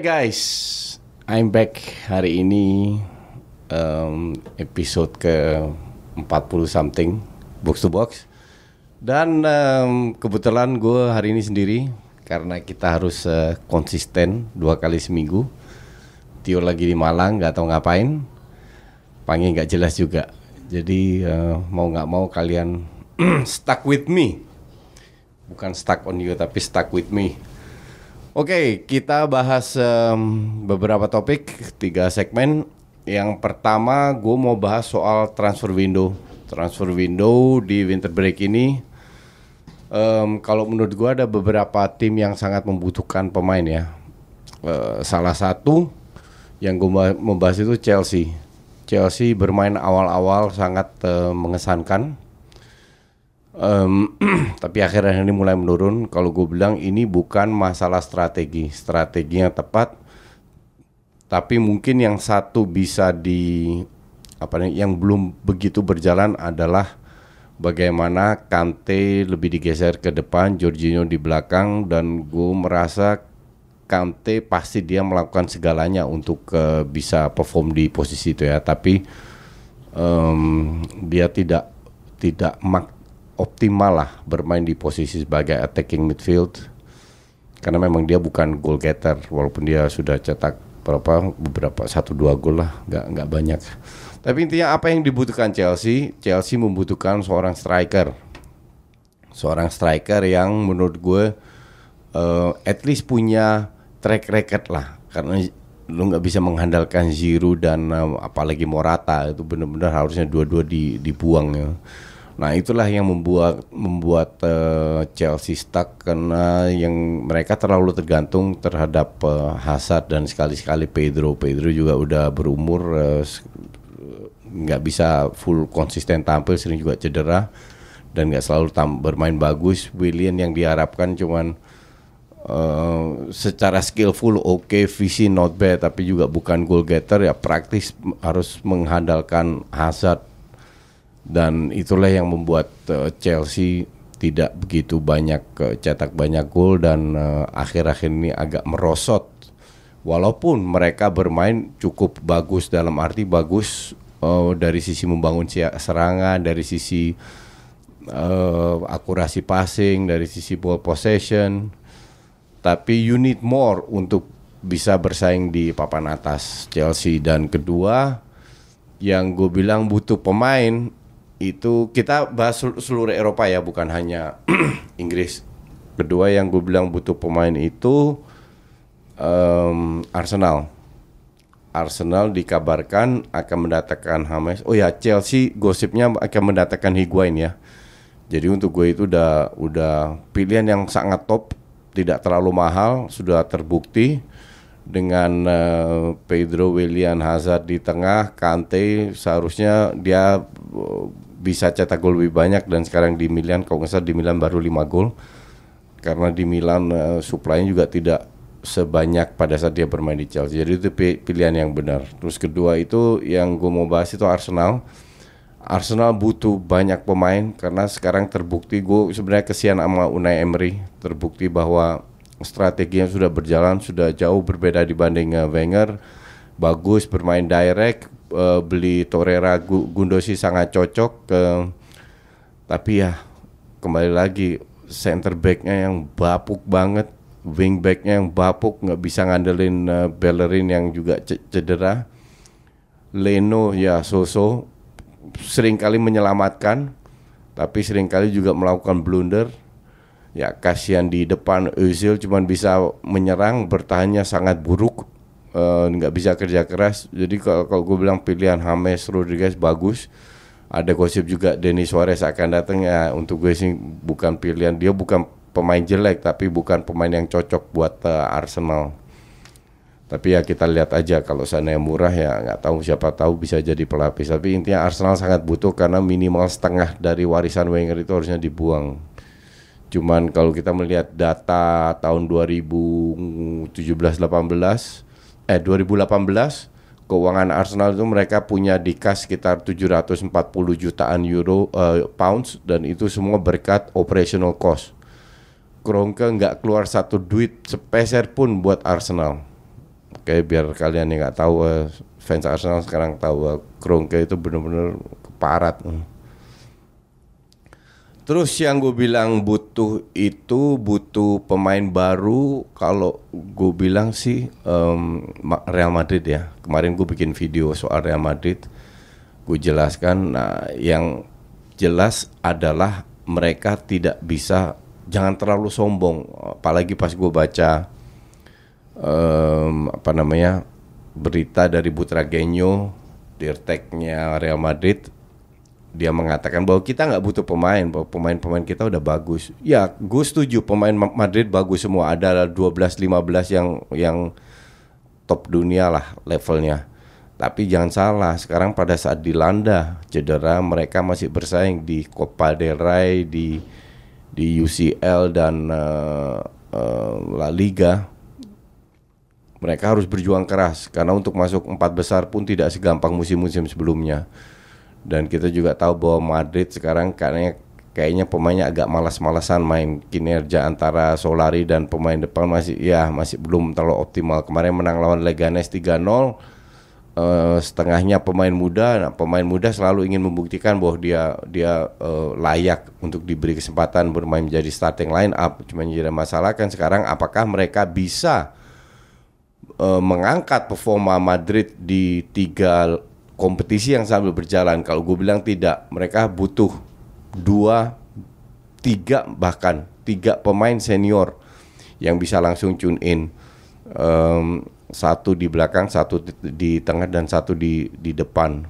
Hai guys, I'm back hari ini um, episode ke 40 something box to box dan um, kebetulan gue hari ini sendiri karena kita harus uh, konsisten dua kali seminggu. Tio lagi di Malang nggak tahu ngapain, panggil nggak jelas juga. Jadi uh, mau nggak mau kalian stuck with me, bukan stuck on you tapi stuck with me. Oke, kita bahas um, beberapa topik, tiga segmen. Yang pertama, gue mau bahas soal transfer window. Transfer window di winter break ini, um, kalau menurut gue ada beberapa tim yang sangat membutuhkan pemain ya. Uh, salah satu yang gue membahas itu Chelsea. Chelsea bermain awal-awal sangat uh, mengesankan Um, tapi akhirnya ini mulai menurun. Kalau gue bilang ini bukan masalah strategi, strategi yang tepat. Tapi mungkin yang satu bisa di apa nih, yang belum begitu berjalan adalah bagaimana Kante lebih digeser ke depan, Jorginho di belakang, dan gue merasa Kante pasti dia melakukan segalanya untuk uh, bisa perform di posisi itu ya. Tapi um, dia tidak tidak mak optimal lah bermain di posisi sebagai attacking midfield. Karena memang dia bukan goal getter walaupun dia sudah cetak berapa beberapa satu dua gol lah nggak nggak banyak. Tapi intinya apa yang dibutuhkan Chelsea? Chelsea membutuhkan seorang striker. Seorang striker yang menurut gue uh, at least punya track record lah. Karena lu nggak bisa mengandalkan Giroud dan uh, apalagi Morata itu benar-benar harusnya dua-dua di, dibuang ya Nah itulah yang membuat membuat uh, Chelsea stuck karena yang mereka terlalu tergantung terhadap uh, Hazard dan sekali-sekali Pedro. Pedro juga udah berumur nggak uh, bisa full konsisten tampil, sering juga cedera dan nggak selalu tam bermain bagus. William yang diharapkan cuman uh, secara skillful oke, okay, visi not bad, tapi juga bukan goal getter ya praktis harus mengandalkan Hazard dan itulah yang membuat uh, Chelsea tidak begitu banyak uh, cetak banyak gol dan uh, akhir-akhir ini agak merosot. Walaupun mereka bermain cukup bagus dalam arti bagus uh, dari sisi membangun serangan dari sisi uh, akurasi passing dari sisi ball possession. Tapi you need more untuk bisa bersaing di papan atas Chelsea. Dan kedua yang gue bilang butuh pemain itu kita bahas seluruh Eropa ya bukan hanya Inggris. Kedua yang gue bilang butuh pemain itu um, Arsenal. Arsenal dikabarkan akan mendatangkan Hames. Oh ya Chelsea gosipnya akan mendatangkan Higuain ya. Jadi untuk gue itu udah udah pilihan yang sangat top, tidak terlalu mahal, sudah terbukti dengan uh, Pedro William Hazard di tengah, Kante seharusnya dia uh, bisa cetak gol lebih banyak dan sekarang di Milan kalau nggak salah di Milan baru 5 gol. Karena di Milan uh, suplainya juga tidak sebanyak pada saat dia bermain di Chelsea. Jadi itu pilihan yang benar. Terus kedua itu yang gue mau bahas itu Arsenal. Arsenal butuh banyak pemain karena sekarang terbukti gue sebenarnya kesian sama Unai Emery. Terbukti bahwa strategi yang sudah berjalan sudah jauh berbeda dibanding uh, Wenger bagus bermain direct uh, beli Torreira Gundosi sangat cocok ke tapi ya kembali lagi center backnya yang bapuk banget wing backnya yang bapuk nggak bisa ngandelin uh, Bellerin yang juga cedera. Leno ya so-so kali menyelamatkan tapi sering kali juga melakukan blunder. Ya kasihan di depan Özil cuma bisa menyerang bertahannya sangat buruk. Eh, nggak uh, bisa kerja keras. Jadi kalau, gue bilang pilihan James Rodriguez bagus. Ada gosip juga Denis Suarez akan datang ya untuk gue sih bukan pilihan dia bukan pemain jelek tapi bukan pemain yang cocok buat uh, Arsenal. Tapi ya kita lihat aja kalau sana yang murah ya nggak tahu siapa tahu bisa jadi pelapis. Tapi intinya Arsenal sangat butuh karena minimal setengah dari warisan Wenger itu harusnya dibuang. Cuman kalau kita melihat data tahun 2017-18 eh 2018 keuangan Arsenal itu mereka punya di kas sekitar 740 jutaan euro uh, pounds dan itu semua berkat operational cost. Kroenke nggak keluar satu duit sepeser pun buat Arsenal Oke, biar kalian yang nggak tahu uh, fans Arsenal sekarang tahu uh, Kroenke itu benar-benar keparat. Hmm. Terus yang gue bilang butuh itu butuh pemain baru. Kalau gue bilang sih um, Real Madrid ya. Kemarin gue bikin video soal Real Madrid. Gue jelaskan. Nah, yang jelas adalah mereka tidak bisa. Jangan terlalu sombong. Apalagi pas gue baca um, apa namanya berita dari Butragenio dirteknya Real Madrid dia mengatakan bahwa kita nggak butuh pemain bahwa pemain-pemain kita udah bagus. Ya gue setuju pemain Madrid bagus semua. Ada 12-15 yang yang top dunia lah levelnya. Tapi jangan salah sekarang pada saat dilanda cedera mereka masih bersaing di Copa del Rey di di UCL dan uh, uh, La Liga. Mereka harus berjuang keras karena untuk masuk empat besar pun tidak segampang musim-musim sebelumnya. Dan kita juga tahu bahwa Madrid sekarang kayaknya kayaknya pemainnya agak malas-malasan main kinerja antara Solari dan pemain depan masih ya masih belum terlalu optimal. Kemarin menang lawan Leganes 3-0 uh, setengahnya pemain muda. Nah, pemain muda selalu ingin membuktikan bahwa dia dia uh, layak untuk diberi kesempatan bermain menjadi starting line up. Cuma jadi masalah kan sekarang apakah mereka bisa uh, mengangkat performa Madrid di tiga kompetisi yang sambil berjalan. Kalau gue bilang tidak, mereka butuh dua, tiga bahkan tiga pemain senior yang bisa langsung tune in. Um, satu di belakang, satu di, di tengah dan satu di di depan.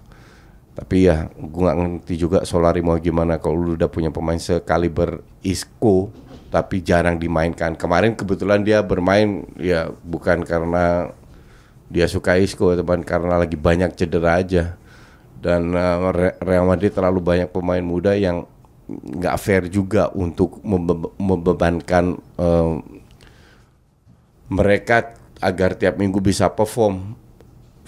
Tapi ya, gue nggak ngerti juga Solari mau gimana kalau lu udah punya pemain sekaliber Isco tapi jarang dimainkan. Kemarin kebetulan dia bermain ya bukan karena dia suka Isco teman karena lagi banyak cedera aja. Dan uh, Real Madrid terlalu banyak pemain muda yang nggak fair juga untuk membe membebankan uh, mereka agar tiap minggu bisa perform.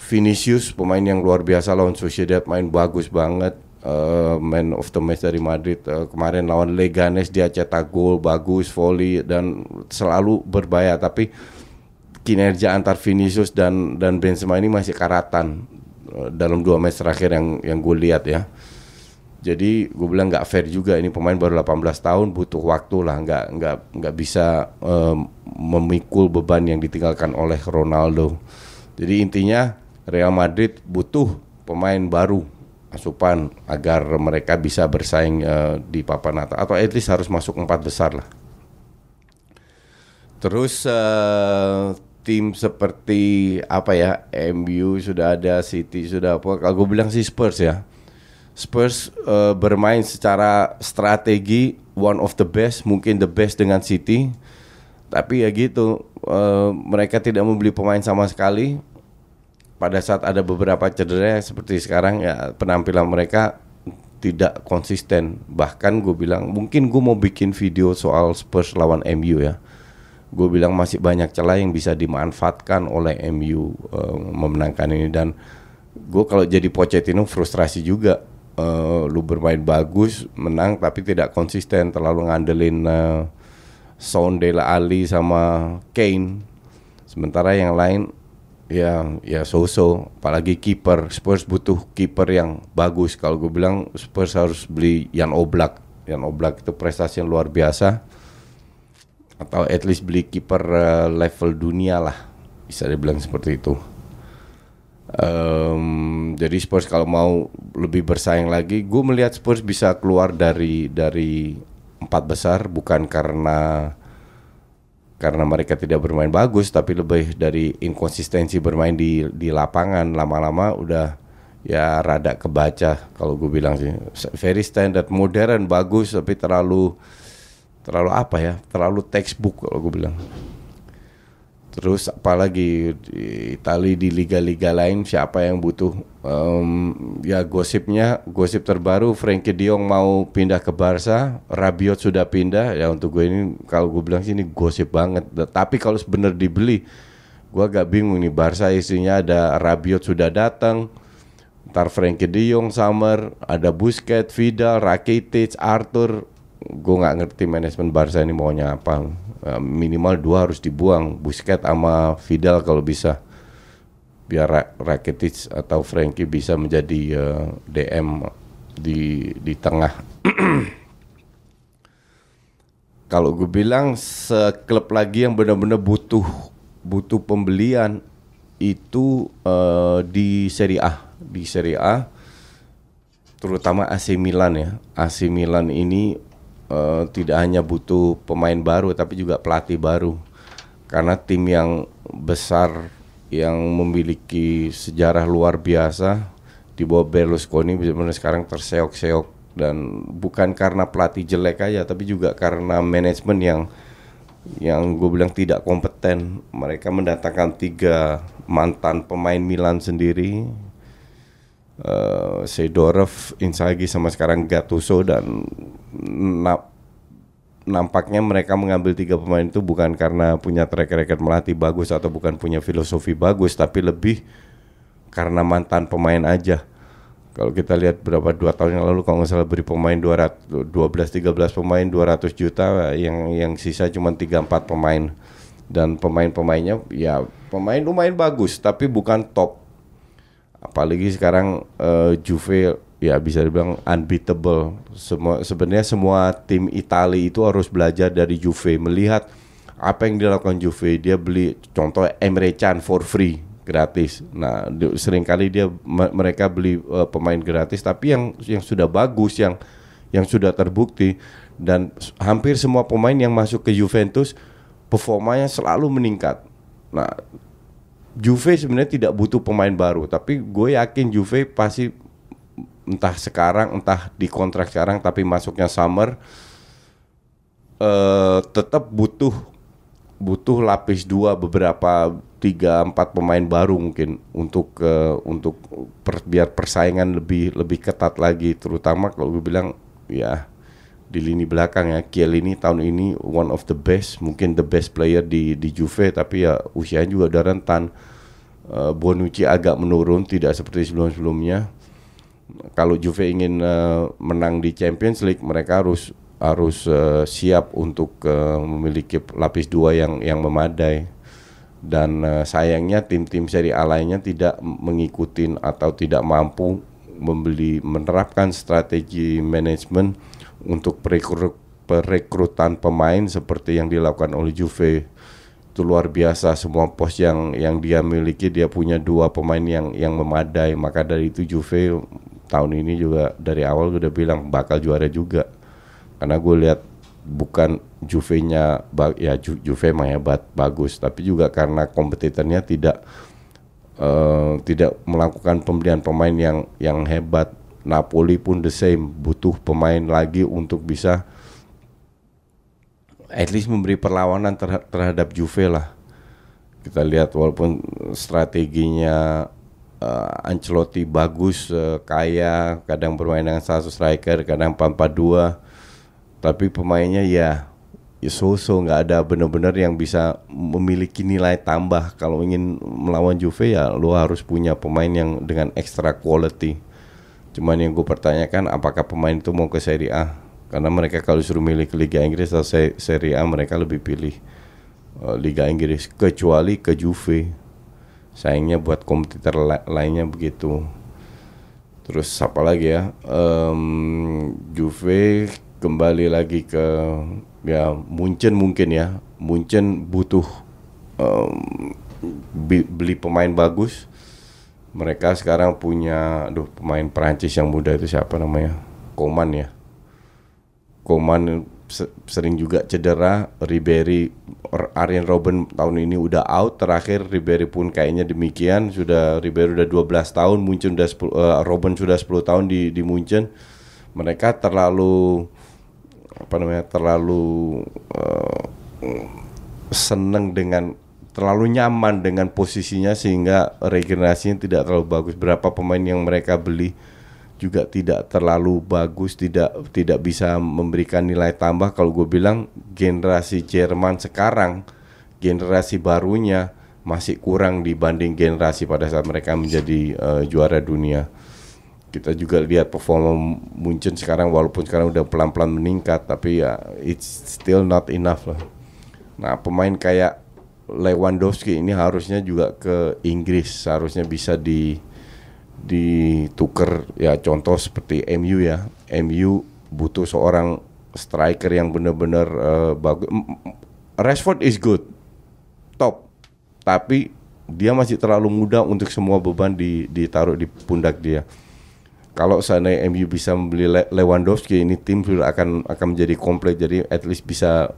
Vinicius pemain yang luar biasa lawan Sociedad main bagus banget uh, man of the match dari Madrid uh, kemarin lawan Leganes dia cetak gol bagus volley dan selalu berbahaya tapi kinerja antar Vinicius dan dan Benzema ini masih karatan uh, dalam dua match terakhir yang yang gue lihat ya. Jadi gue bilang nggak fair juga ini pemain baru 18 tahun butuh waktu lah nggak nggak nggak bisa um, memikul beban yang ditinggalkan oleh Ronaldo. Jadi intinya Real Madrid butuh pemain baru asupan agar mereka bisa bersaing uh, di papan atas. Atau at least harus masuk empat besar lah. Terus uh, tim seperti apa ya MU sudah ada City sudah apa kalau gue bilang sih Spurs ya. Spurs uh, bermain secara strategi one of the best mungkin the best dengan City. Tapi ya gitu uh, mereka tidak membeli pemain sama sekali. Pada saat ada beberapa cedera seperti sekarang ya penampilan mereka tidak konsisten. Bahkan gue bilang mungkin gue mau bikin video soal Spurs lawan MU ya gue bilang masih banyak celah yang bisa dimanfaatkan oleh MU uh, eh, memenangkan ini. Dan gue kalau jadi Pochettino frustrasi juga. Uh, lu bermain bagus menang tapi tidak konsisten. Terlalu ngandelin uh, Son Dela Ali sama Kane. Sementara yang lain ya ya so-so. Apalagi kiper. Spurs butuh kiper yang bagus. Kalau gue bilang Spurs harus beli Jan Oblak. Jan Oblak itu prestasi yang luar biasa atau at least beli kiper uh, level dunia lah bisa dibilang seperti itu. Um, jadi Spurs kalau mau lebih bersaing lagi gue melihat Spurs bisa keluar dari dari empat besar bukan karena karena mereka tidak bermain bagus tapi lebih dari inkonsistensi bermain di di lapangan. Lama-lama udah ya rada kebaca kalau gue bilang sih. Very standard modern bagus tapi terlalu terlalu apa ya? Terlalu textbook kalau gue bilang. Terus apalagi di Itali di liga-liga lain siapa yang butuh um, ya gosipnya gosip terbaru Frankie De Jong mau pindah ke Barca Rabiot sudah pindah. Ya untuk gue ini kalau gue bilang sih ini gosip banget. Tapi kalau sebenar dibeli gue agak bingung nih. Barca isinya ada Rabiot sudah datang ntar Frankie De Jong Summer ada Busquets Vidal Rakitic Arthur gue nggak ngerti manajemen Barca ini maunya apa. Eh, minimal dua harus dibuang Busquets sama Vidal kalau bisa. Biar Rakitic atau Frankie bisa menjadi uh, eh, DM di di tengah. Kalau gue bilang seklub lagi yang benar-benar butuh butuh pembelian itu uh, di Serie A. Di Serie A terutama AC Milan ya. AC Milan ini uh, tidak hanya butuh pemain baru tapi juga pelatih baru. Karena tim yang besar yang memiliki sejarah luar biasa di bawah Berlusconi benar-benar sekarang terseok-seok. Dan bukan karena pelatih jelek aja tapi juga karena manajemen yang yang gue bilang tidak kompeten. Mereka mendatangkan tiga mantan pemain Milan sendiri uh, Sedorov, Inzaghi sama sekarang Gattuso dan na nampaknya mereka mengambil tiga pemain itu bukan karena punya track record melatih bagus atau bukan punya filosofi bagus tapi lebih karena mantan pemain aja. Kalau kita lihat berapa dua tahun yang lalu kalau nggak salah beri pemain 200 12 13 pemain 200 juta yang yang sisa cuma 3 4 pemain dan pemain-pemainnya ya pemain lumayan bagus tapi bukan top apalagi sekarang uh, Juve ya bisa dibilang unbeatable. Semua sebenarnya semua tim Italia itu harus belajar dari Juve melihat apa yang dilakukan Juve. Dia beli contoh Emre Can for free gratis. Nah, sering kali dia mereka beli uh, pemain gratis tapi yang yang sudah bagus yang yang sudah terbukti dan hampir semua pemain yang masuk ke Juventus performanya selalu meningkat. Nah, Juve sebenarnya tidak butuh pemain baru, tapi gue yakin Juve pasti entah sekarang, entah di kontrak sekarang, tapi masuknya summer, uh, tetap butuh butuh lapis dua beberapa tiga empat pemain baru mungkin untuk uh, untuk per, biar persaingan lebih lebih ketat lagi, terutama kalau gue bilang ya di lini belakang ya. Chiellini tahun ini one of the best mungkin the best player di di Juve tapi ya usianya juga udah rentan. Uh, Bonucci agak menurun tidak seperti sebelum-sebelumnya. Kalau Juve ingin uh, menang di Champions League mereka harus harus uh, siap untuk uh, memiliki lapis dua yang yang memadai. Dan uh, sayangnya tim-tim seri A lainnya tidak mengikuti atau tidak mampu membeli menerapkan strategi manajemen untuk perekrut, perekrutan pemain seperti yang dilakukan oleh Juve. Itu luar biasa semua pos yang yang dia miliki dia punya dua pemain yang yang memadai. Maka dari itu Juve tahun ini juga dari awal udah bilang bakal juara juga. Karena gue lihat bukan Juve-nya ya Ju, Juve mah hebat bagus. Tapi juga karena kompetitornya tidak uh, tidak melakukan pembelian pemain yang yang hebat Napoli pun the same butuh pemain lagi untuk bisa at least memberi perlawanan terhadap Juve lah. Kita lihat walaupun strateginya uh, Ancelotti bagus, uh, kaya, kadang bermain dengan satu striker, kadang 4-4-2. Tapi pemainnya ya ya so-so nggak ada benar-benar yang bisa memiliki nilai tambah kalau ingin melawan Juve ya lo harus punya pemain yang dengan extra quality Cuman yang gue pertanyakan apakah pemain itu mau ke Serie A? Karena mereka kalau suruh milih ke Liga Inggris atau Serie A mereka lebih pilih uh, Liga Inggris kecuali ke Juve. Sayangnya buat kompetitor la lainnya begitu. Terus apa lagi ya? Um, Juve kembali lagi ke ya Munchen mungkin ya. Munchen butuh um, beli pemain bagus mereka sekarang punya aduh pemain Perancis yang muda itu siapa namanya? Koman ya. Koman sering juga cedera. Ribery Arjen Robben tahun ini udah out. Terakhir Ribery pun kayaknya demikian. Sudah Ribery udah 12 tahun Munchen udah 10, uh, Robben sudah 10 tahun di di Munchen. Mereka terlalu apa namanya terlalu uh, seneng dengan terlalu nyaman dengan posisinya sehingga regenerasinya tidak terlalu bagus. Berapa pemain yang mereka beli juga tidak terlalu bagus, tidak tidak bisa memberikan nilai tambah. Kalau gue bilang generasi Jerman sekarang, generasi barunya masih kurang dibanding generasi pada saat mereka menjadi uh, juara dunia. Kita juga lihat performa Munchen sekarang walaupun sekarang udah pelan-pelan meningkat, tapi ya it's still not enough lah. Nah pemain kayak Lewandowski ini harusnya juga ke Inggris seharusnya bisa di ditukar ya contoh seperti MU ya. MU butuh seorang striker yang benar-benar uh, bagus. Rashford is good top. Tapi dia masih terlalu muda untuk semua beban di, ditaruh di pundak dia. Kalau seandainya MU bisa membeli Lewandowski ini tim sudah akan akan menjadi komplit. Jadi at least bisa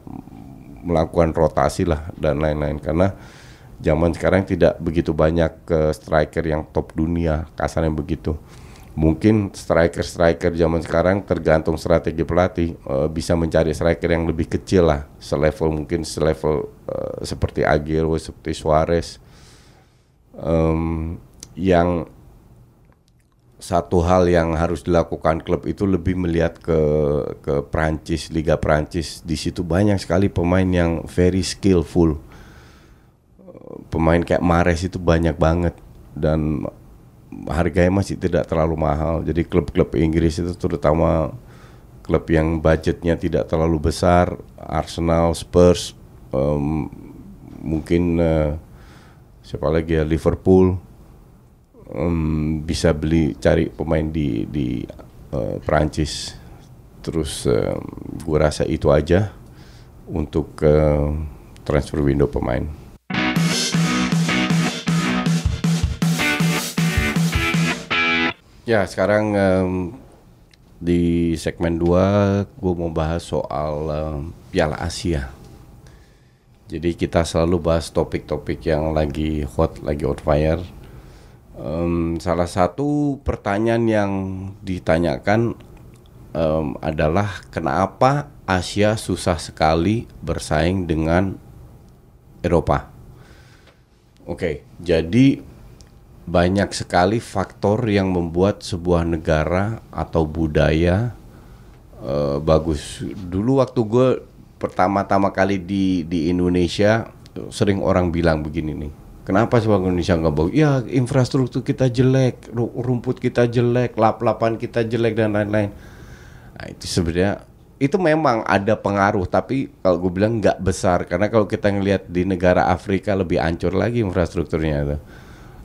melakukan rotasi lah dan lain-lain. Karena zaman sekarang tidak begitu banyak ke striker yang top dunia kasarnya begitu. Mungkin striker-striker zaman sekarang tergantung strategi pelatih uh, bisa mencari striker yang lebih kecil lah selevel mungkin selevel uh, seperti Aguero seperti Suarez. Um, yang satu hal yang harus dilakukan klub itu lebih melihat ke ke Prancis Liga Prancis di situ banyak sekali pemain yang very skillful. Pemain kayak Mares itu banyak banget dan harganya masih tidak terlalu mahal. Jadi klub-klub Inggris itu terutama klub yang budgetnya tidak terlalu besar Arsenal Spurs um, mungkin uh, siapa lagi ya Liverpool um, bisa beli cari pemain di di uh, Prancis terus uh, gue rasa itu aja untuk uh, transfer window pemain. Ya sekarang um, di segmen 2 gue mau bahas soal um, Piala Asia. Jadi kita selalu bahas topik-topik yang lagi hot, lagi on fire Um, salah satu pertanyaan yang ditanyakan um, adalah kenapa Asia susah sekali bersaing dengan Eropa. Oke, okay, jadi banyak sekali faktor yang membuat sebuah negara atau budaya uh, bagus. Dulu waktu gue pertama-tama kali di di Indonesia sering orang bilang begini nih Kenapa sepak Indonesia nggak bagus? Ya infrastruktur kita jelek, rumput kita jelek, lap-lapan kita jelek dan lain-lain. Nah, itu sebenarnya itu memang ada pengaruh, tapi kalau gue bilang nggak besar karena kalau kita ngelihat di negara Afrika lebih ancur lagi infrastrukturnya itu.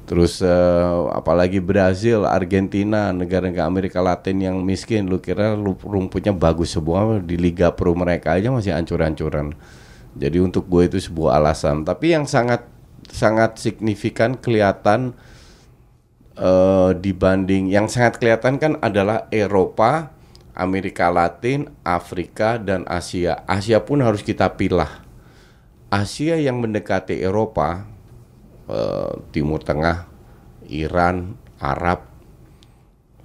Terus uh, apalagi Brazil, Argentina, negara-negara Amerika Latin yang miskin, lu kira rumputnya bagus semua di Liga Pro mereka aja masih ancur-ancuran. Jadi untuk gue itu sebuah alasan. Tapi yang sangat sangat signifikan kelihatan uh, dibanding yang sangat kelihatan kan adalah Eropa, Amerika Latin, Afrika dan Asia. Asia pun harus kita pilah. Asia yang mendekati Eropa, uh, Timur Tengah, Iran, Arab,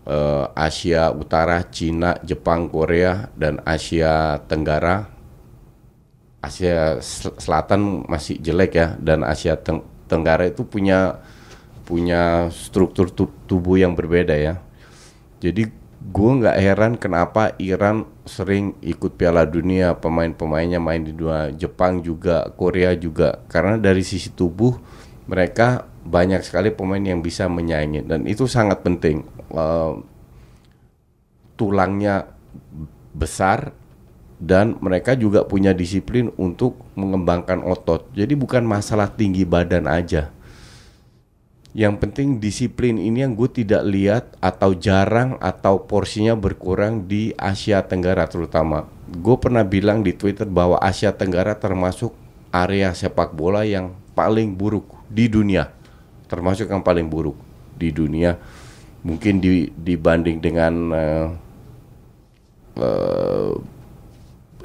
uh, Asia Utara, Cina, Jepang, Korea dan Asia Tenggara Asia Selatan masih jelek ya dan Asia Teng Tenggara itu punya punya struktur tubuh yang berbeda ya. Jadi gue nggak heran kenapa Iran sering ikut Piala Dunia pemain-pemainnya main di dua Jepang juga Korea juga karena dari sisi tubuh mereka banyak sekali pemain yang bisa menyaingi dan itu sangat penting uh, tulangnya besar dan mereka juga punya disiplin untuk mengembangkan otot. Jadi bukan masalah tinggi badan aja. Yang penting disiplin ini yang gue tidak lihat atau jarang atau porsinya berkurang di Asia Tenggara terutama. Gue pernah bilang di Twitter bahwa Asia Tenggara termasuk area sepak bola yang paling buruk di dunia. Termasuk yang paling buruk di dunia. Mungkin di, dibanding dengan uh, uh,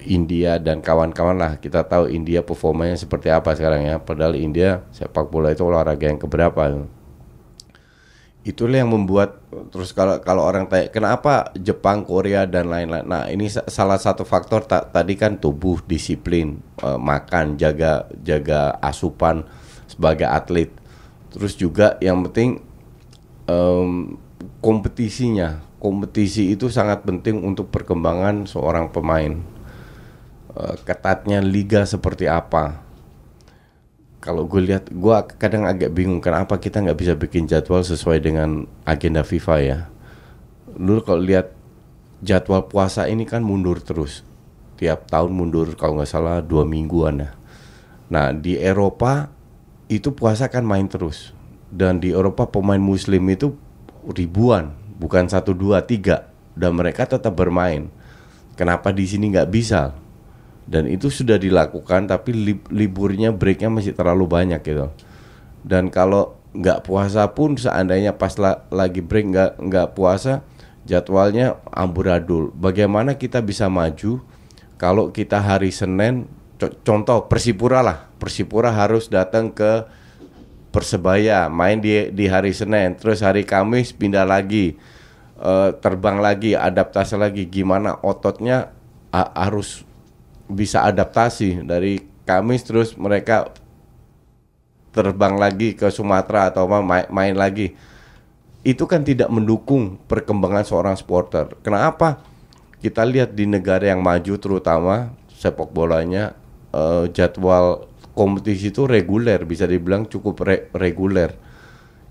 India dan kawan-kawan lah kita tahu India performanya seperti apa sekarang ya padahal India sepak bola itu olahraga yang keberapa itulah yang membuat terus kalau kalau orang tanya kenapa Jepang, Korea dan lain-lain. Nah, ini salah satu faktor ta tadi kan tubuh, disiplin, uh, makan, jaga jaga asupan sebagai atlet. Terus juga yang penting um, kompetisinya. Kompetisi itu sangat penting untuk perkembangan seorang pemain. Uh, ketatnya liga seperti apa? kalau gue lihat gue kadang agak bingung kenapa kita nggak bisa bikin jadwal sesuai dengan agenda FIFA ya? Dulu kalau lihat jadwal puasa ini kan mundur terus. Tiap tahun mundur kalau nggak salah dua mingguan ya. Nah di Eropa itu puasa kan main terus. Dan di Eropa pemain Muslim itu ribuan bukan satu dua tiga. Dan mereka tetap bermain. Kenapa di sini nggak bisa dan itu sudah dilakukan tapi li liburnya breaknya masih terlalu banyak gitu. Dan kalau nggak puasa pun seandainya pas la lagi break nggak nggak puasa jadwalnya amburadul. Bagaimana kita bisa maju kalau kita hari Senin co contoh Persipura lah. Persipura harus datang ke Persebaya main di di hari Senin. Terus hari Kamis pindah lagi uh, terbang lagi adaptasi lagi. Gimana ototnya harus bisa adaptasi dari Kamis terus mereka terbang lagi ke Sumatera atau main, main lagi itu kan tidak mendukung perkembangan seorang supporter. Kenapa? Kita lihat di negara yang maju terutama sepak bolanya uh, jadwal kompetisi itu reguler bisa dibilang cukup re reguler.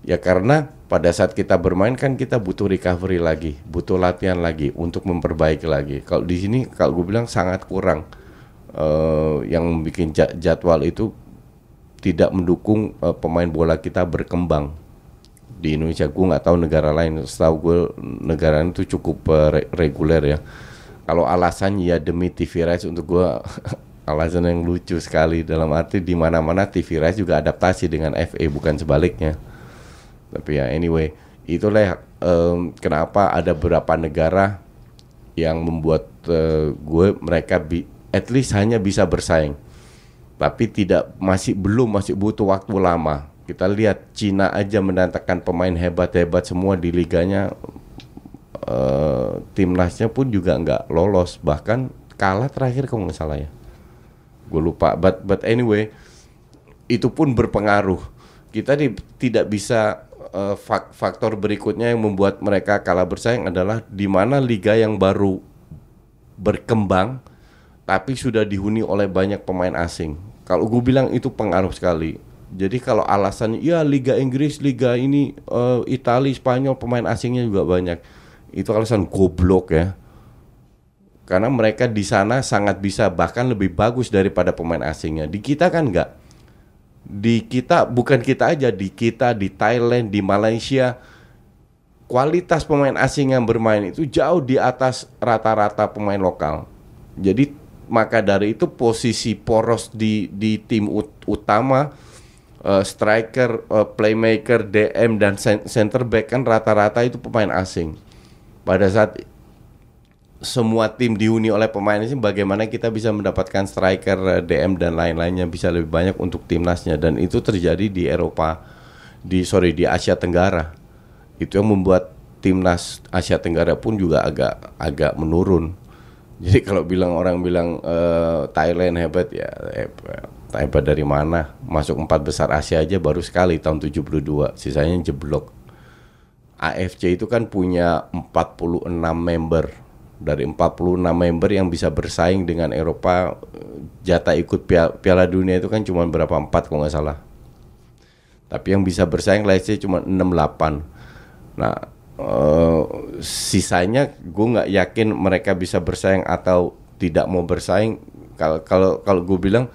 Ya karena pada saat kita bermain kan kita butuh recovery lagi, butuh latihan lagi untuk memperbaiki lagi. Kalau di sini kalau gue bilang sangat kurang uh, yang bikin jadwal itu tidak mendukung uh, pemain bola kita berkembang di Indonesia. Gue nggak tahu negara lain. Setahu gue negara itu cukup uh, re reguler ya. Kalau alasan ya demi TV rights untuk gue alasan yang lucu sekali dalam arti di mana-mana TV rights juga adaptasi dengan FA bukan sebaliknya. Tapi ya anyway, itulah um, kenapa ada beberapa negara yang membuat uh, gue mereka bi at least hanya bisa bersaing. Tapi tidak masih belum masih butuh waktu lama. Kita lihat Cina aja mendatangkan pemain hebat-hebat semua di liganya. Uh, timnasnya pun juga nggak lolos bahkan kalah terakhir kalau nggak salah ya. Gue lupa. But but anyway itu pun berpengaruh. Kita di, tidak bisa uh, faktor berikutnya yang membuat mereka kalah bersaing adalah di mana liga yang baru berkembang tapi sudah dihuni oleh banyak pemain asing. Kalau gue bilang itu pengaruh sekali. Jadi kalau alasan ya Liga Inggris, Liga ini uh, Italia, Spanyol pemain asingnya juga banyak. Itu alasan goblok ya. Karena mereka di sana sangat bisa bahkan lebih bagus daripada pemain asingnya. Di kita kan enggak. Di kita bukan kita aja, di kita di Thailand, di Malaysia kualitas pemain asing yang bermain itu jauh di atas rata-rata pemain lokal. Jadi maka dari itu posisi poros di di tim ut utama uh, striker, uh, playmaker, DM dan center back kan rata-rata itu pemain asing. Pada saat semua tim dihuni oleh pemain asing, bagaimana kita bisa mendapatkan striker, eh, DM dan lain-lainnya bisa lebih banyak untuk timnasnya dan itu terjadi di Eropa, di sorry di Asia Tenggara. Itu yang membuat timnas Asia Tenggara pun juga agak agak menurun jadi kalau bilang orang bilang uh, Thailand hebat ya hebat. hebat dari mana? Masuk empat besar Asia aja baru sekali tahun 72, sisanya jeblok. AFC itu kan punya 46 member. Dari 46 member yang bisa bersaing dengan Eropa jatah ikut piala, piala dunia itu kan cuma berapa empat kalau nggak salah. Tapi yang bisa bersaing let's say cuma 68. Nah, uh, sisanya gue nggak yakin mereka bisa bersaing atau tidak mau bersaing. Kalau kalau kalau gue bilang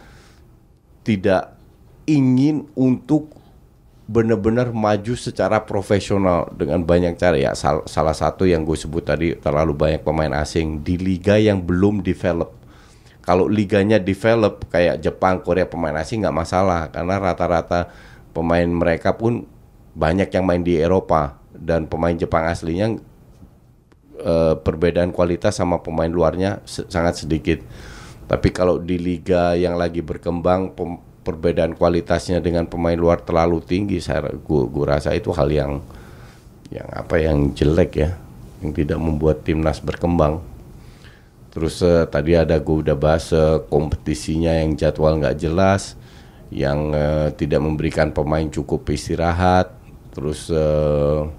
tidak ingin untuk benar-benar maju secara profesional dengan banyak cara. Ya sal salah satu yang gue sebut tadi terlalu banyak pemain asing di liga yang belum develop. Kalau liganya develop kayak Jepang Korea pemain asing nggak masalah. Karena rata-rata pemain mereka pun banyak yang main di Eropa dan pemain Jepang aslinya uh, perbedaan kualitas sama pemain luarnya se sangat sedikit. Tapi kalau di liga yang lagi berkembang perbedaan kualitasnya dengan pemain luar terlalu tinggi, saya gua, gua rasa itu hal yang yang apa yang jelek ya, yang tidak membuat timnas berkembang. Terus uh, tadi ada gue udah bahas uh, kompetisinya yang jadwal nggak jelas, yang uh, tidak memberikan pemain cukup istirahat, terus uh,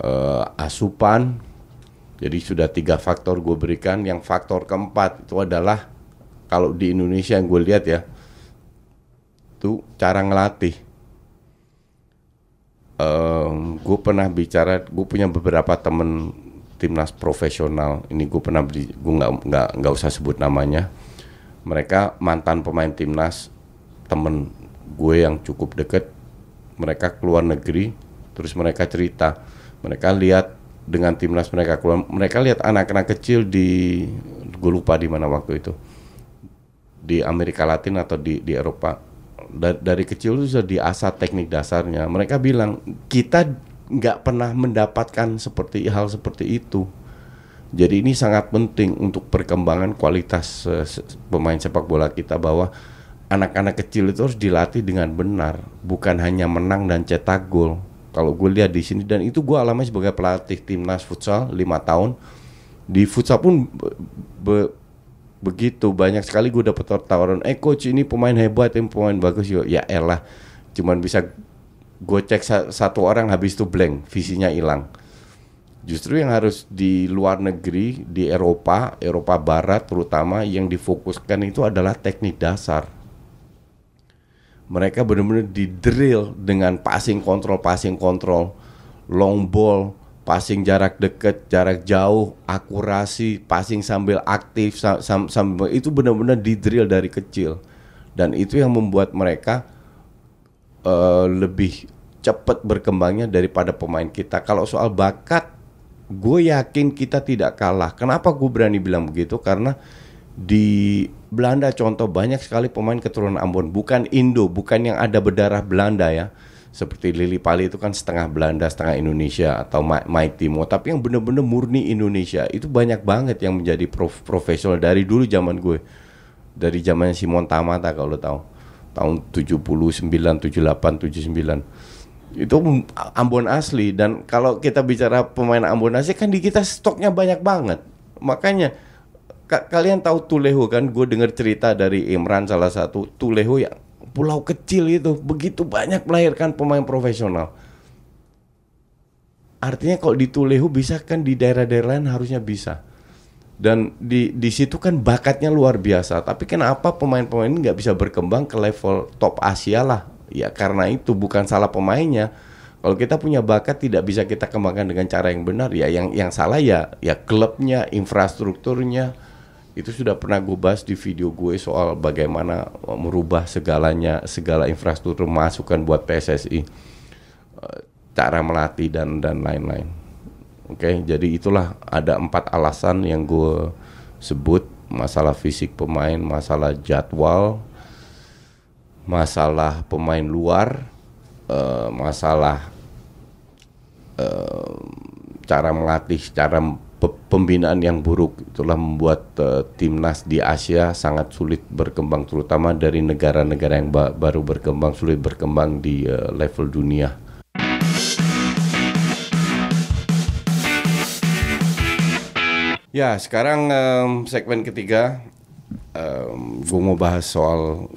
uh, asupan. Jadi sudah tiga faktor gue berikan. Yang faktor keempat itu adalah kalau di Indonesia yang gue lihat ya, tuh cara ngelatih. Um, gue pernah bicara, gue punya beberapa temen timnas profesional. Ini gue pernah gue nggak nggak nggak usah sebut namanya. Mereka mantan pemain timnas, temen gue yang cukup deket. Mereka keluar negeri, terus mereka cerita, mereka lihat dengan timnas mereka keluar, mereka lihat anak-anak kecil di, gue lupa di mana waktu itu, di Amerika Latin atau di di Eropa. Dari, dari kecil itu sudah diasah teknik dasarnya. Mereka bilang kita nggak pernah mendapatkan seperti hal seperti itu. Jadi ini sangat penting untuk perkembangan kualitas uh, pemain sepak bola kita bahwa anak-anak kecil itu harus dilatih dengan benar, bukan hanya menang dan cetak gol. Kalau gue lihat di sini dan itu gue alami sebagai pelatih timnas futsal lima tahun di futsal pun be, be, begitu banyak sekali gue dapat tawaran, eh coach ini pemain hebat, ini pemain bagus ya elah, cuman bisa gue cek satu orang habis itu blank, visinya hilang. Justru yang harus di luar negeri, di Eropa, Eropa Barat terutama yang difokuskan itu adalah teknik dasar. Mereka benar-benar di drill dengan passing control, passing control, long ball, passing jarak dekat, jarak jauh, akurasi, passing sambil aktif, sam sambil itu benar-benar di drill dari kecil. Dan itu yang membuat mereka uh, lebih cepat berkembangnya daripada pemain kita. Kalau soal bakat, gue yakin kita tidak kalah. Kenapa gue berani bilang begitu? Karena di Belanda contoh banyak sekali pemain keturunan Ambon, bukan Indo, bukan yang ada berdarah Belanda ya. Seperti Lili Pali itu kan setengah Belanda, setengah Indonesia atau Mike Timo, tapi yang benar-benar murni Indonesia itu banyak banget yang menjadi prof profesional dari dulu zaman gue. Dari zaman Simon Tamata kalau tahu. Tahun 79, 78, 79 itu Ambon asli dan kalau kita bicara pemain Ambon asli kan di kita stoknya banyak banget makanya ka kalian tahu Tuleho kan? Gue dengar cerita dari Imran salah satu Tuleho yang pulau kecil itu begitu banyak melahirkan pemain profesional. Artinya kalau di Tuleho bisa kan di daerah-daerah lain harusnya bisa. Dan di di situ kan bakatnya luar biasa. Tapi kenapa pemain-pemain ini nggak bisa berkembang ke level top Asia lah? Ya karena itu bukan salah pemainnya. Kalau kita punya bakat tidak bisa kita kembangkan dengan cara yang benar. Ya yang yang salah ya ya klubnya, infrastrukturnya. Itu sudah pernah gue bahas di video gue soal bagaimana merubah segalanya, segala infrastruktur masukan buat PSSI. Eh, cara melatih dan dan lain-lain. Oke, jadi itulah ada empat alasan yang gue sebut masalah fisik pemain, masalah jadwal, masalah pemain luar, uh, masalah uh, cara melatih, cara pembinaan yang buruk itulah membuat uh, timnas di Asia sangat sulit berkembang terutama dari negara-negara yang ba baru berkembang sulit berkembang di uh, level dunia. Ya, sekarang um, segmen ketiga um, gue mau bahas soal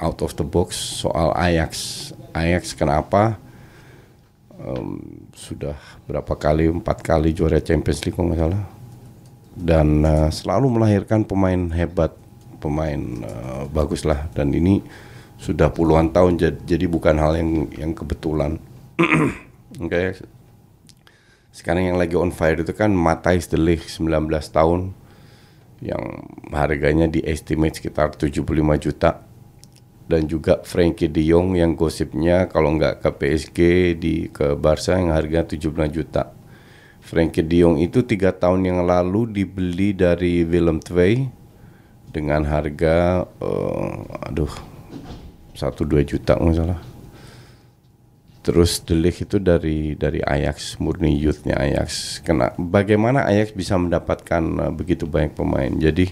out of the box soal Ajax. Ajax kenapa um, sudah berapa kali empat kali juara Champions League kalau nggak salah dan uh, selalu melahirkan pemain hebat, pemain uh, bagus lah dan ini sudah puluhan tahun jadi, jadi bukan hal yang yang kebetulan. Oke. Okay. Sekarang yang lagi on fire itu kan Matthijs de Ligt 19 tahun yang harganya di estimate sekitar 75 juta dan juga Frankie De Jong yang gosipnya kalau nggak ke PSG di ke Barca yang harga 17 juta. Frankie De Jong itu tiga tahun yang lalu dibeli dari Willem II dengan harga uh, aduh satu dua juta nggak salah. Terus Delik itu dari dari Ajax murni youthnya Ajax. Kena bagaimana Ajax bisa mendapatkan uh, begitu banyak pemain? Jadi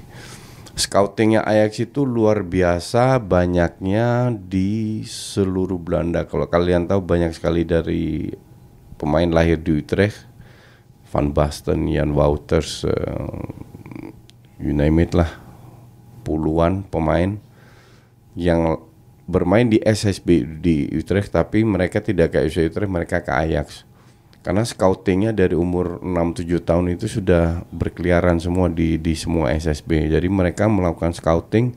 scoutingnya Ajax itu luar biasa banyaknya di seluruh Belanda. Kalau kalian tahu banyak sekali dari pemain lahir di Utrecht, Van Basten, Jan Wouters, uh, you name it lah, puluhan pemain yang bermain di SSB di Utrecht tapi mereka tidak ke Utrecht, mereka ke Ajax. Karena scoutingnya dari umur 6-7 tahun itu sudah berkeliaran semua di di semua SSB. Jadi mereka melakukan scouting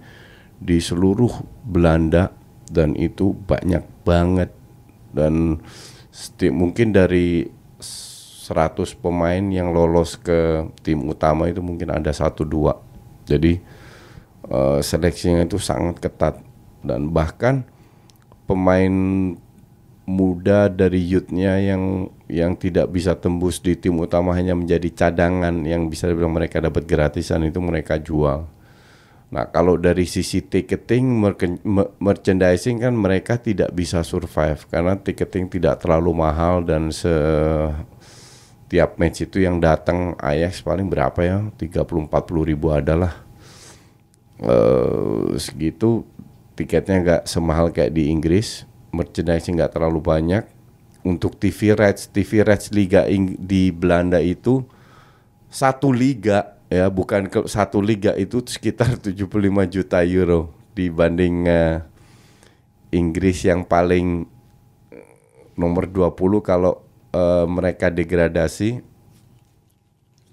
di seluruh Belanda dan itu banyak banget dan mungkin dari 100 pemain yang lolos ke tim utama itu mungkin ada satu dua. Jadi uh, seleksinya itu sangat ketat dan bahkan pemain muda dari youthnya yang yang tidak bisa tembus di tim utama hanya menjadi cadangan yang bisa dibilang mereka dapat gratisan itu mereka jual. Nah kalau dari sisi ticketing merchandising kan mereka tidak bisa survive karena ticketing tidak terlalu mahal dan setiap match itu yang datang Ajax paling berapa ya 30-40 ribu adalah uh, segitu tiketnya nggak semahal kayak di Inggris merchandising nggak terlalu banyak. Untuk TV rights, TV rights liga di Belanda itu satu liga ya, bukan ke satu liga itu sekitar 75 juta euro dibanding uh, Inggris yang paling eh, nomor 20 kalau uh, mereka degradasi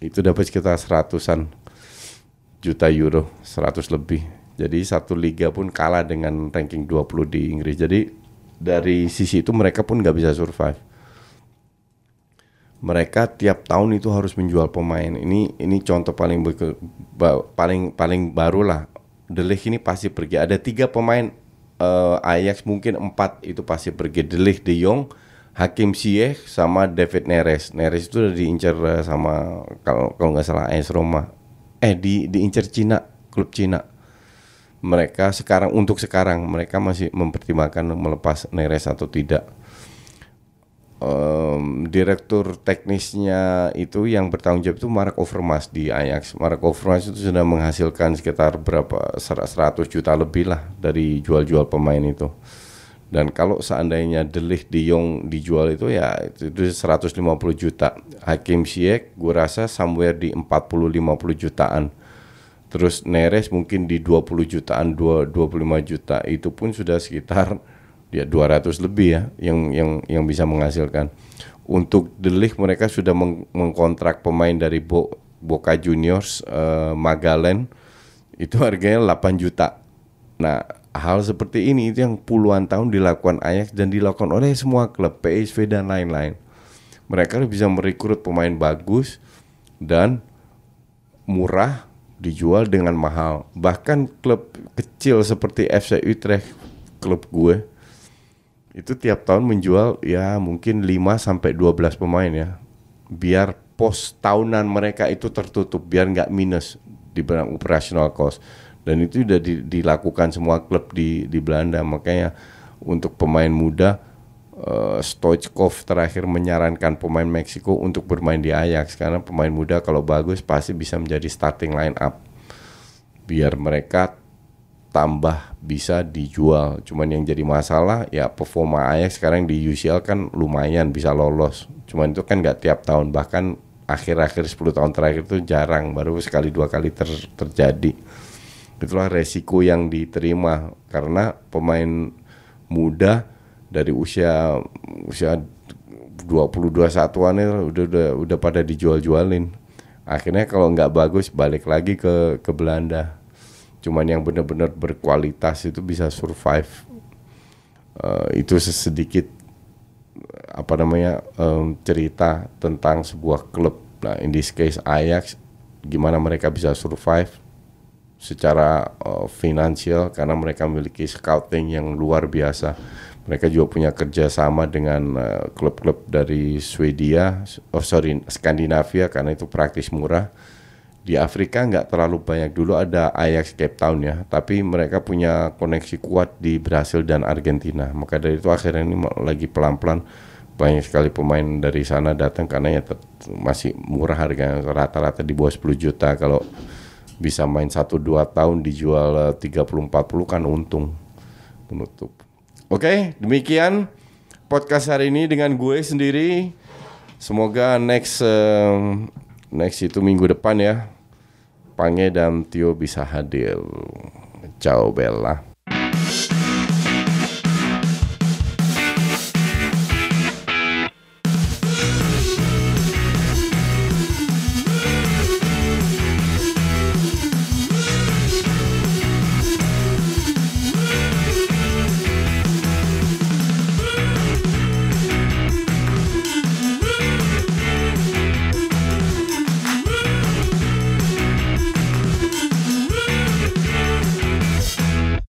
itu dapat sekitar seratusan juta euro, 100 lebih. Jadi satu liga pun kalah dengan ranking 20 di Inggris. Jadi dari sisi itu mereka pun nggak bisa survive. Mereka tiap tahun itu harus menjual pemain. Ini ini contoh paling be, paling paling baru lah. The ini pasti pergi. Ada tiga pemain uh, Ajax mungkin empat itu pasti pergi. The De Jong, Hakim Ziyech sama David Neres. Neres itu udah diincar uh, sama kalau kalau nggak salah AS Roma. Eh di diincar Cina, klub Cina mereka sekarang untuk sekarang mereka masih mempertimbangkan melepas Neres atau tidak. Um, direktur teknisnya itu yang bertanggung jawab itu Mark Overmars di Ajax. Mark Overmars itu sudah menghasilkan sekitar berapa 100 juta lebih lah dari jual-jual pemain itu. Dan kalau seandainya Delik di Jong dijual itu ya itu, itu 150 juta. Hakim Ziyech gue rasa somewhere di 40 50 jutaan Terus Neres mungkin di 20 jutaan, 25 juta itu pun sudah sekitar ya 200 lebih ya yang yang yang bisa menghasilkan. Untuk Delik mereka sudah meng mengkontrak pemain dari Bo Boca Juniors uh, Magalen itu harganya 8 juta. Nah, hal seperti ini itu yang puluhan tahun dilakukan Ajax dan dilakukan oleh semua klub PSV dan lain-lain. Mereka bisa merekrut pemain bagus dan murah dijual dengan mahal. Bahkan klub kecil seperti FC Utrecht, klub gue, itu tiap tahun menjual ya mungkin 5 sampai 12 pemain ya. Biar pos tahunan mereka itu tertutup, biar nggak minus di operational cost. Dan itu sudah di, dilakukan semua klub di di Belanda. Makanya untuk pemain muda uh, Stoichkov terakhir menyarankan pemain Meksiko untuk bermain di Ajax karena pemain muda kalau bagus pasti bisa menjadi starting line up biar mereka tambah bisa dijual. Cuman yang jadi masalah ya performa Ajax sekarang di UCL kan lumayan bisa lolos. Cuman itu kan nggak tiap tahun bahkan akhir-akhir 10 tahun terakhir itu jarang baru sekali dua kali ter terjadi. Itulah resiko yang diterima karena pemain muda dari usia usia 22 satuan udah udah udah pada dijual-jualin. Akhirnya kalau nggak bagus balik lagi ke ke Belanda. Cuman yang benar-benar berkualitas itu bisa survive. Uh, itu sedikit apa namanya um, cerita tentang sebuah klub. Nah, in this case Ajax gimana mereka bisa survive secara uh, finansial karena mereka memiliki scouting yang luar biasa mereka juga punya kerjasama dengan eh, klub-klub uh, dari Swedia, oh sorry Skandinavia karena itu praktis murah. Di Afrika nggak terlalu banyak dulu ada Ajax Cape Town ya, tapi mereka punya koneksi kuat di Brasil dan Argentina. Maka dari itu akhirnya ini lagi pelan-pelan banyak sekali pemain dari sana datang karena ya masih murah harga rata-rata di bawah 10 juta kalau bisa main 1 2 tahun dijual 30 eh, 40 kan untung penutup. Oke, demikian podcast hari ini dengan gue sendiri Semoga next um, next itu minggu depan ya. Pange dan Tio bisa hadir. Ciao Bella.